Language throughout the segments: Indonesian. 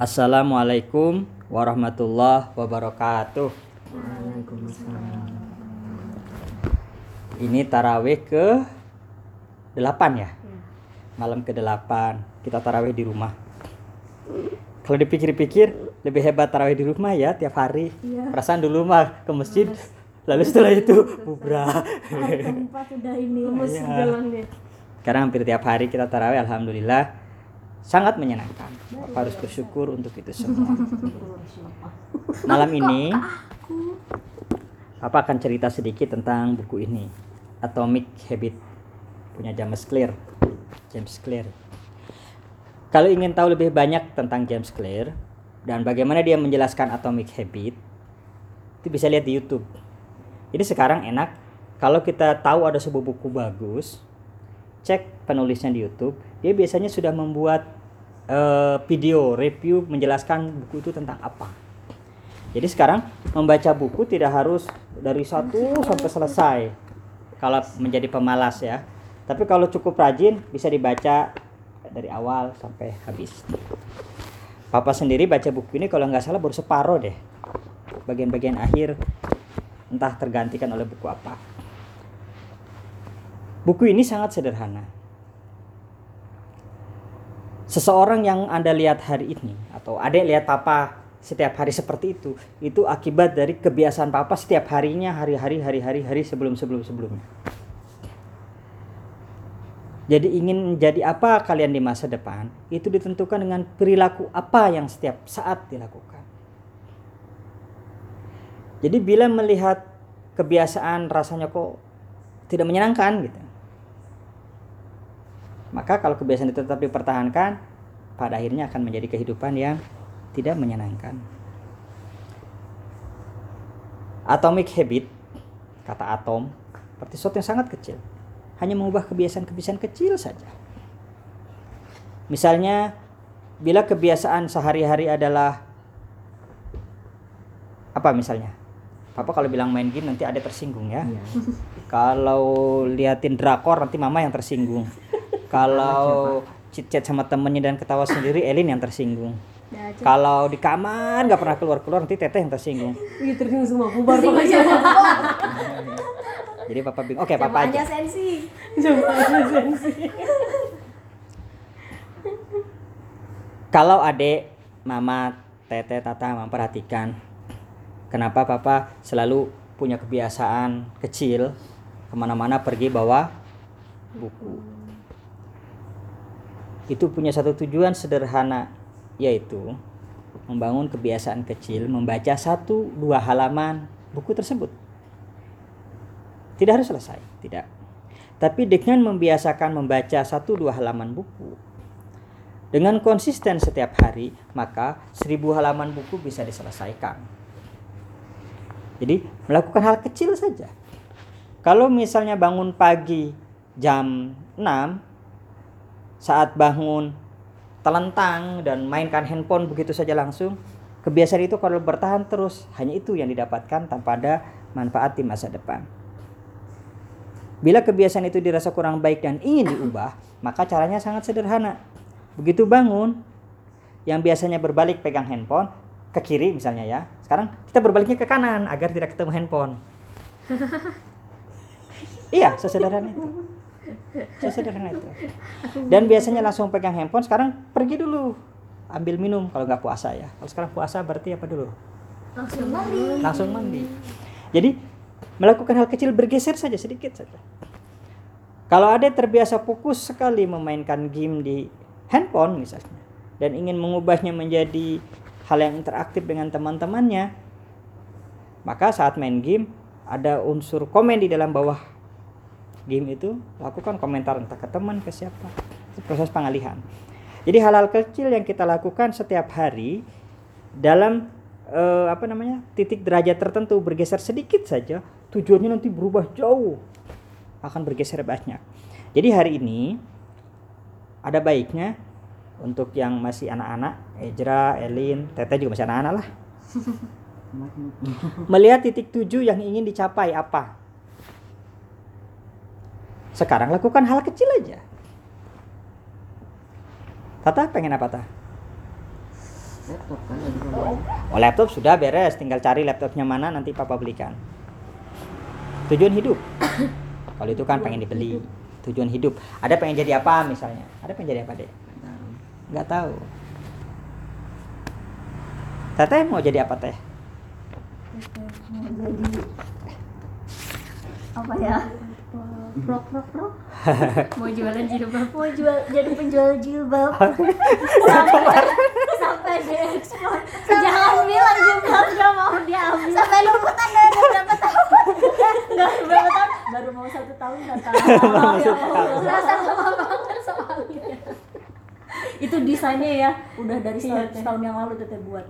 Assalamualaikum warahmatullahi wabarakatuh. Ini tarawih ke 8 ya? Malam ke 8 kita tarawih di rumah. Kalau dipikir-pikir lebih hebat tarawih di rumah ya tiap hari. Iya. Perasaan dulu mah ke masjid, lalu setelah itu keempat udah ini lemes Iya. jalannya Sekarang hampir tiap hari kita tarawih, alhamdulillah sangat menyenangkan. Bapak harus bersyukur untuk itu semua. Malam ini, Papa akan cerita sedikit tentang buku ini, Atomic Habit, punya James Clear. James Clear. Kalau ingin tahu lebih banyak tentang James Clear dan bagaimana dia menjelaskan Atomic Habit, itu bisa lihat di YouTube. Jadi sekarang enak kalau kita tahu ada sebuah buku bagus, cek penulisnya di YouTube, dia biasanya sudah membuat eh, video review menjelaskan buku itu tentang apa. Jadi sekarang membaca buku tidak harus dari satu sampai selesai kalau menjadi pemalas ya. Tapi kalau cukup rajin bisa dibaca dari awal sampai habis. Papa sendiri baca buku ini kalau nggak salah baru separuh deh. Bagian-bagian akhir entah tergantikan oleh buku apa. Buku ini sangat sederhana. Seseorang yang Anda lihat hari ini atau adik lihat papa setiap hari seperti itu, itu akibat dari kebiasaan papa setiap harinya hari-hari hari-hari hari sebelum-sebelum sebelumnya. Jadi ingin jadi apa kalian di masa depan itu ditentukan dengan perilaku apa yang setiap saat dilakukan. Jadi bila melihat kebiasaan rasanya kok tidak menyenangkan gitu. Maka kalau kebiasaan itu tetap dipertahankan, pada akhirnya akan menjadi kehidupan yang tidak menyenangkan. Atomic habit, kata atom, seperti sesuatu yang sangat kecil. Hanya mengubah kebiasaan-kebiasaan kecil saja. Misalnya, bila kebiasaan sehari-hari adalah apa misalnya? Papa kalau bilang main game nanti ada tersinggung ya. Kalau liatin drakor nanti mama yang tersinggung. Kalau chit-chat sama temennya dan ketawa sendiri Elin yang tersinggung. Cek. Kalau di kamar nggak pernah keluar-keluar nanti teteh yang tersinggung. Ih, terus semua bubar pokoknya Jadi papa bingung. Oke papa aja. Sensi. coba aja sensi Kalau adik, mama, teteh, tata memperhatikan kenapa papa selalu punya kebiasaan kecil ke mana-mana pergi bawa buku. Itu punya satu tujuan sederhana yaitu membangun kebiasaan kecil membaca satu dua halaman buku tersebut. Tidak harus selesai, tidak. Tapi dengan membiasakan membaca satu dua halaman buku, dengan konsisten setiap hari, maka seribu halaman buku bisa diselesaikan. Jadi melakukan hal kecil saja. Kalau misalnya bangun pagi jam 6, saat bangun telentang dan mainkan handphone begitu saja langsung, kebiasaan itu kalau bertahan terus, hanya itu yang didapatkan tanpa ada manfaat di masa depan. Bila kebiasaan itu dirasa kurang baik dan ingin diubah, maka caranya sangat sederhana. Begitu bangun, yang biasanya berbalik pegang handphone ke kiri misalnya ya. Sekarang kita berbaliknya ke kanan agar tidak ketemu handphone. iya, sesederhana itu. Sesederhana itu. Dan biasanya langsung pegang handphone, sekarang pergi dulu. Ambil minum kalau nggak puasa ya. Kalau sekarang puasa berarti apa dulu? langsung mandi Langsung mandi. Jadi melakukan hal kecil bergeser saja sedikit saja. Kalau ada terbiasa fokus sekali memainkan game di handphone misalnya dan ingin mengubahnya menjadi hal yang interaktif dengan teman-temannya, maka saat main game ada unsur komen di dalam bawah game itu lakukan komentar entah ke teman ke siapa. Itu proses pengalihan. Jadi hal-hal kecil yang kita lakukan setiap hari dalam eh, apa namanya titik derajat tertentu bergeser sedikit saja tujuannya nanti berubah jauh akan bergeser banyak. Jadi hari ini ada baiknya untuk yang masih anak-anak Ejra, Elin, Teteh juga masih anak-anak lah. Melihat titik tujuh yang ingin dicapai apa sekarang lakukan hal kecil aja Tata pengen apa Tata? laptop kan Oh laptop sudah beres, tinggal cari laptopnya mana nanti papa belikan. Tujuan hidup. Kalau itu kan pengen dibeli. Tujuan hidup. Ada pengen jadi apa misalnya? Ada pengen jadi apa deh? Nggak tahu. Teteh mau jadi apa teh? mau jadi apa ya prok prok prok mau jualan jilbab? Mau jual jadi penjual jilbab. Sampai sampai diekspor jangan bilang jilbab gak mau diambil. Sampai lumutan dari berapa tahun. Nggak berapa tahun. Baru mau satu tahun nggak tahu. Ya Allah. tahun. lama banget soalnya. Itu desainnya ya. Udah dari Iya, setahun, setahun yang lalu teteh buat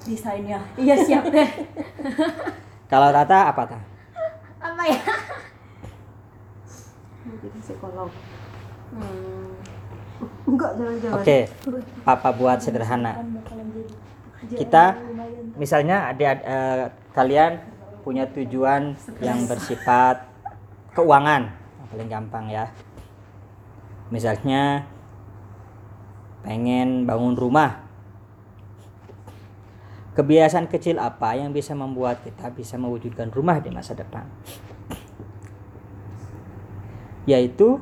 desainnya. Iya siap deh Kalau Tata apa tah? apa ya jadi psikolog hmm. enggak jangan-jangan Oke, papa buat sederhana. Kita misalnya ada eh, kalian punya tujuan yang bersifat keuangan paling gampang ya. Misalnya pengen bangun rumah. Kebiasaan kecil apa yang bisa membuat kita bisa mewujudkan rumah di masa depan yaitu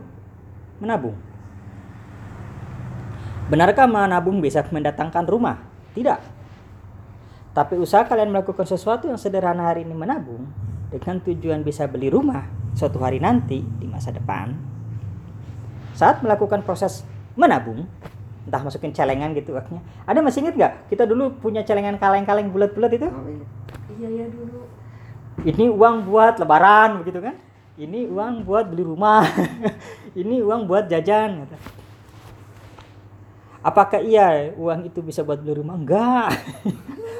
menabung benarkah menabung bisa mendatangkan rumah tidak tapi usaha kalian melakukan sesuatu yang sederhana hari ini menabung dengan tujuan bisa beli rumah suatu hari nanti di masa depan. Saat melakukan proses menabung, entah masukin celengan gitu akhirnya. Ada masih inget nggak? Kita dulu punya celengan kaleng-kaleng bulat-bulat itu. oh iya iya ya dulu Ini uang buat lebaran begitu kan? Ini uang buat beli rumah. Ini uang buat jajan. Apakah iya uang itu bisa buat beli rumah? Enggak.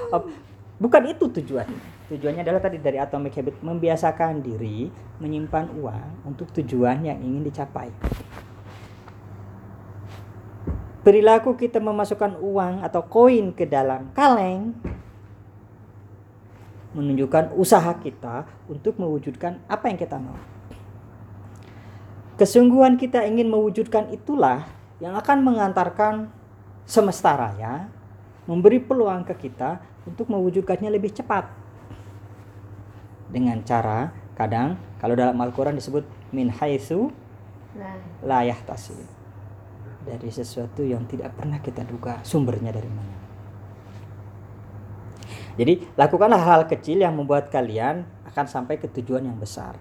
Bukan itu tujuannya. Tujuannya adalah tadi dari atomic habit membiasakan diri menyimpan uang untuk tujuan yang ingin dicapai. Perilaku kita memasukkan uang atau koin ke dalam kaleng menunjukkan usaha kita untuk mewujudkan apa yang kita mau. Kesungguhan kita ingin mewujudkan itulah yang akan mengantarkan semesta raya memberi peluang ke kita untuk mewujudkannya lebih cepat. Dengan cara kadang kalau dalam Al-Qur'an disebut min haitsu nah la yahtasib. Dari sesuatu yang tidak pernah kita duga sumbernya dari mana. Jadi lakukanlah hal kecil yang membuat kalian akan sampai ke tujuan yang besar.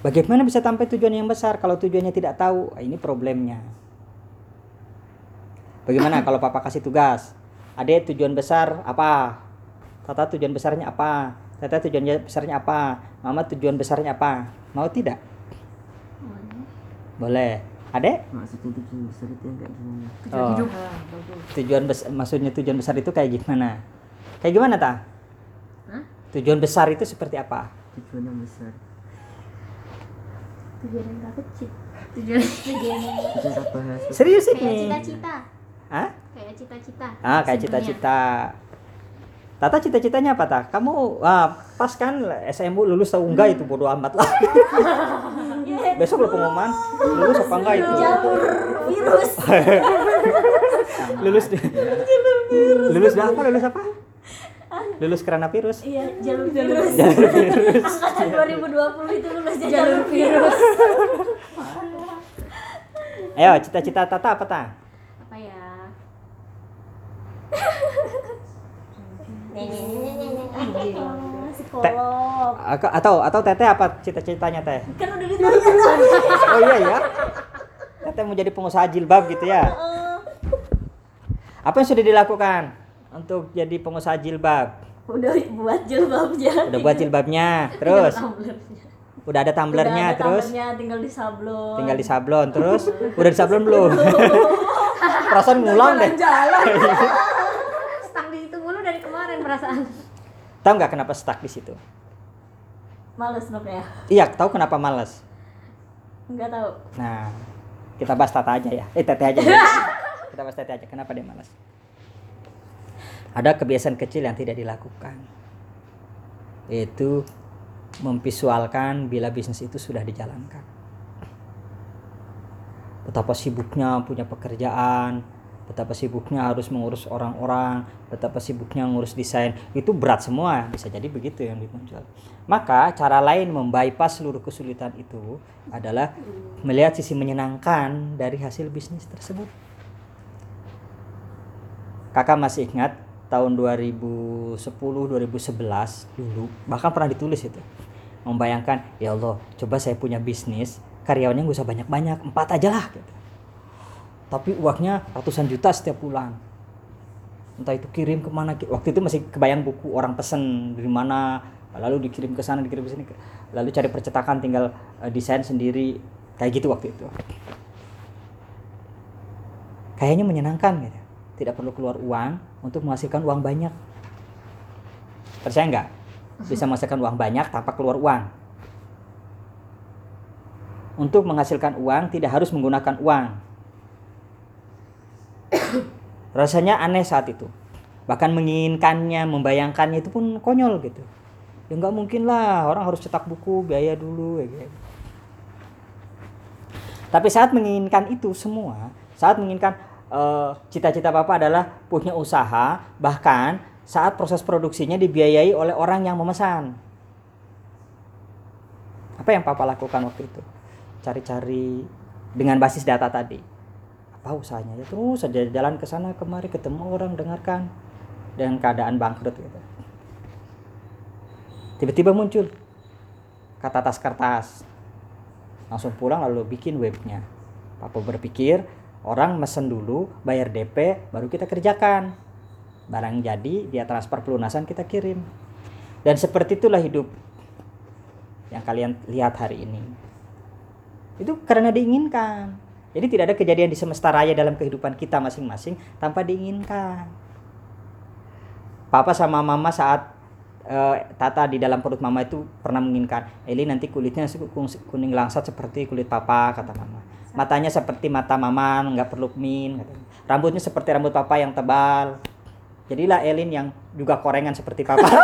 Bagaimana bisa sampai tujuan yang besar kalau tujuannya tidak tahu? Ah, Ini problemnya. Bagaimana kalau papa kasih tugas? Adek tujuan besar apa? Tata tujuan besarnya apa? Tata tujuan besarnya apa? Mama tujuan besarnya apa? Mau tidak? Boleh. Adek? maksudnya tujuan besar itu yang kayak gimana Oh, hidup tujuan besar, maksudnya tujuan besar itu kayak gimana? Kayak gimana ta? Hah? Tujuan besar itu seperti apa? tujuan yang besar tujuan yang gak kecil tujuan tujuan yang Serius kayak ini? cita-cita Hah? kayak cita-cita Ah, kayak cita-cita. Tata cita-citanya apa ta? Kamu ah, pas kan SMU lulus atau enggak itu bodo amat lah. Besok lo pengumuman lulus apa enggak itu? jalur virus Lulus lulus apa? Lulus apa? Lulus karena virus. iya jalur virus Jalur virus. angkatan 2020 itu lulusnya jalur virus Ayo, cita-cita Tata apa ta? apa ya Oh, psikolog Atau atau Teteh apa cita-citanya Teh? kan udah ditanya tadi Oh iya ya. Teteh mau jadi pengusaha jilbab gitu ya. Eh, Apa yang sudah dilakukan untuk jadi pengusaha jilbab? udah buat jilbabnya Udah buat jilbabnya, terus udah ada tumblernya, Udah ada terus tumblernya, tinggal di sablon tinggal di sablon, terus udah di sablon belum? Perasaan ngulang deh. jalan stuck di situ mulu dari kemarin perasaan Tahu nggak kenapa stuck di situ? males nok ya Iya, tahu kenapa malas? nggak tahu Nah, kita bahas Tata aja ya. Eh, Teteh aja. ya. kita bahas Teteh aja. Kenapa dia malas? Ada kebiasaan kecil yang tidak dilakukan. Yaitu memvisualkan bila bisnis itu sudah dijalankan. Betapa sibuknya punya pekerjaan, betapa sibuknya harus mengurus orang-orang, betapa sibuknya ngurus desain, itu berat semua, bisa jadi begitu yang dimuncul. Maka cara lain membypass seluruh kesulitan itu adalah melihat sisi menyenangkan dari hasil bisnis tersebut. Kakak masih ingat tahun 2010 2011 dulu bahkan pernah ditulis itu. Membayangkan ya Allah coba saya punya bisnis karyawannya gak usah banyak-banyak empat aja lah gitu. tapi uangnya ratusan juta setiap bulan. Entah itu kirim ke mana waktu itu masih kebayang buku orang pesen dari mana? Lalu dikirim ke sana dikirim ke sini lalu cari percetakan tinggal eh, desain sendiri. Kayak gitu waktu itu. Kayaknya menyenangkan gitu tidak perlu keluar uang untuk menghasilkan uang banyak. Percaya nggak? Bisa menghasilkan uang banyak tanpa keluar uang. Untuk menghasilkan uang tidak harus menggunakan uang. Rasanya aneh saat itu. Bahkan menginginkannya membayangkannya itu pun konyol gitu. Ya nggak mungkin lah orang harus cetak buku biaya dulu ya gitu. tapi saat menginginkan itu semua saat menginginkan eh, cita-cita papa adalah punya usaha bahkan saat proses produksinya dibiayai oleh orang yang memesan. Apa yang papa lakukan waktu itu? Cari-cari dengan basis data tadi. Apa usahanya? Ya terus saja jalan ke sana kemari ketemu orang dengarkan. Dengan keadaan bangkrut gitu. Tiba-tiba muncul. Kata tas kertas. Langsung pulang lalu bikin webnya. Papa berpikir orang mesen dulu bayar DP baru kita kerjakan. Barang jadi dia transfer pelunasan kita kirim. Dan seperti itulah hidup yang kalian lihat hari ini. Itu karena diinginkan. Jadi tidak ada kejadian di semesta raya dalam kehidupan kita masing-masing tanpa diinginkan. Papa sama mama saat eh, Tata di dalam perut mama itu pernah menginginkan Eli nanti kulitnya kuning- kuning langsat seperti kulit papa kata mama matanya seperti mata mama nggak perlu min katanya. rambutnya seperti rambut papa yang tebal. Jadilah Elin yang juga korengan seperti papa.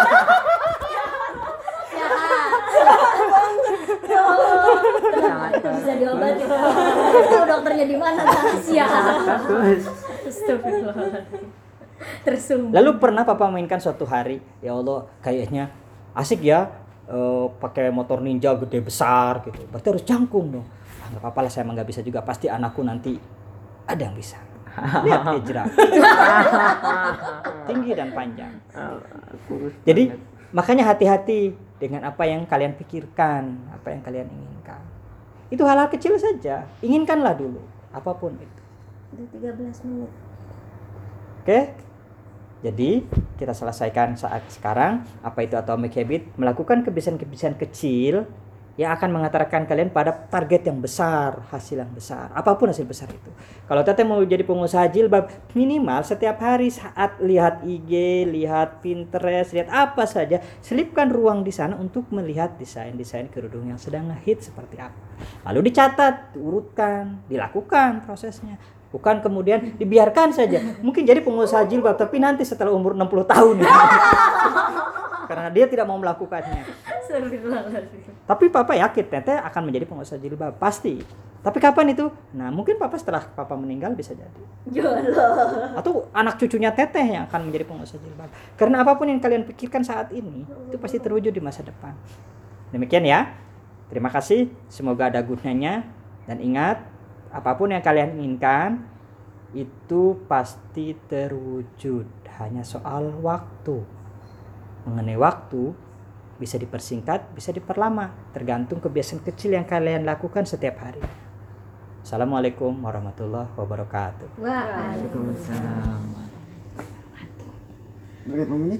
Bisa diobati itu dokternya di mana lalu pernah papa mainkan suatu hari ya Allah kayaknya asik ya eh, pakai motor ninja gede besar gitu. Berarti harus jangkung dong nggak apa-apa lah saya emang nggak bisa juga pasti anakku nanti ada yang bisa lihat hijrah tinggi dan panjang Kurus Jadi makanya hati-hati dengan apa yang kalian pikirkan, apa yang kalian inginkan. Itu hal-hal kecil saja. Inginkanlah dulu apa pun itu. udah 13 menit Oke? Jadi kita selesaikan saat sekarang apa itu atomic habit melakukan kebiasaan-kebiasaan kecil yang akan mengantarkan kalian pada target yang besar, hasil yang besar, apa pun hasil besar itu. Kalau teteh mau jadi pengusaha jilbab, minimal setiap hari saat lihat IG, lihat Pinterest, lihat apa saja, selipkan ruang di sana untuk melihat desain-desain kerudung yang sedang ngehit seperti apa. Lalu dicatat, diurutkan, dilakukan prosesnya. Bukan kemudian dibiarkan saja. Mungkin jadi pengusaha jilbab, tapi nanti setelah umur 60 tahun. Karena dia tidak mau melakukannya. Astagfirullahaladzim Tapi papa yakin teteh akan menjadi pengusaha jilbab pasti. Tapi kapan itu? Nah mungkin papa setelah papa meninggal bisa jadi. Jolo Atau anak cucunya teteh yang akan menjadi pengusaha jilbab. Karena apa pun yang kalian pikirkan saat ini itu pasti terwujud di masa depan. Demikian ya. Terima kasih. Semoga ada gunanya dan ingat apa pun yang kalian inginkan itu pasti terwujud. Hanya soal waktu. Mengenai waktu, bisa dipersingkat, bisa diperlama, tergantung kebiasaan kecil yang kalian lakukan setiap hari. Assalamualaikum warahmatullahi wabarakatuh. Waalaikumsalam. Berapa menit?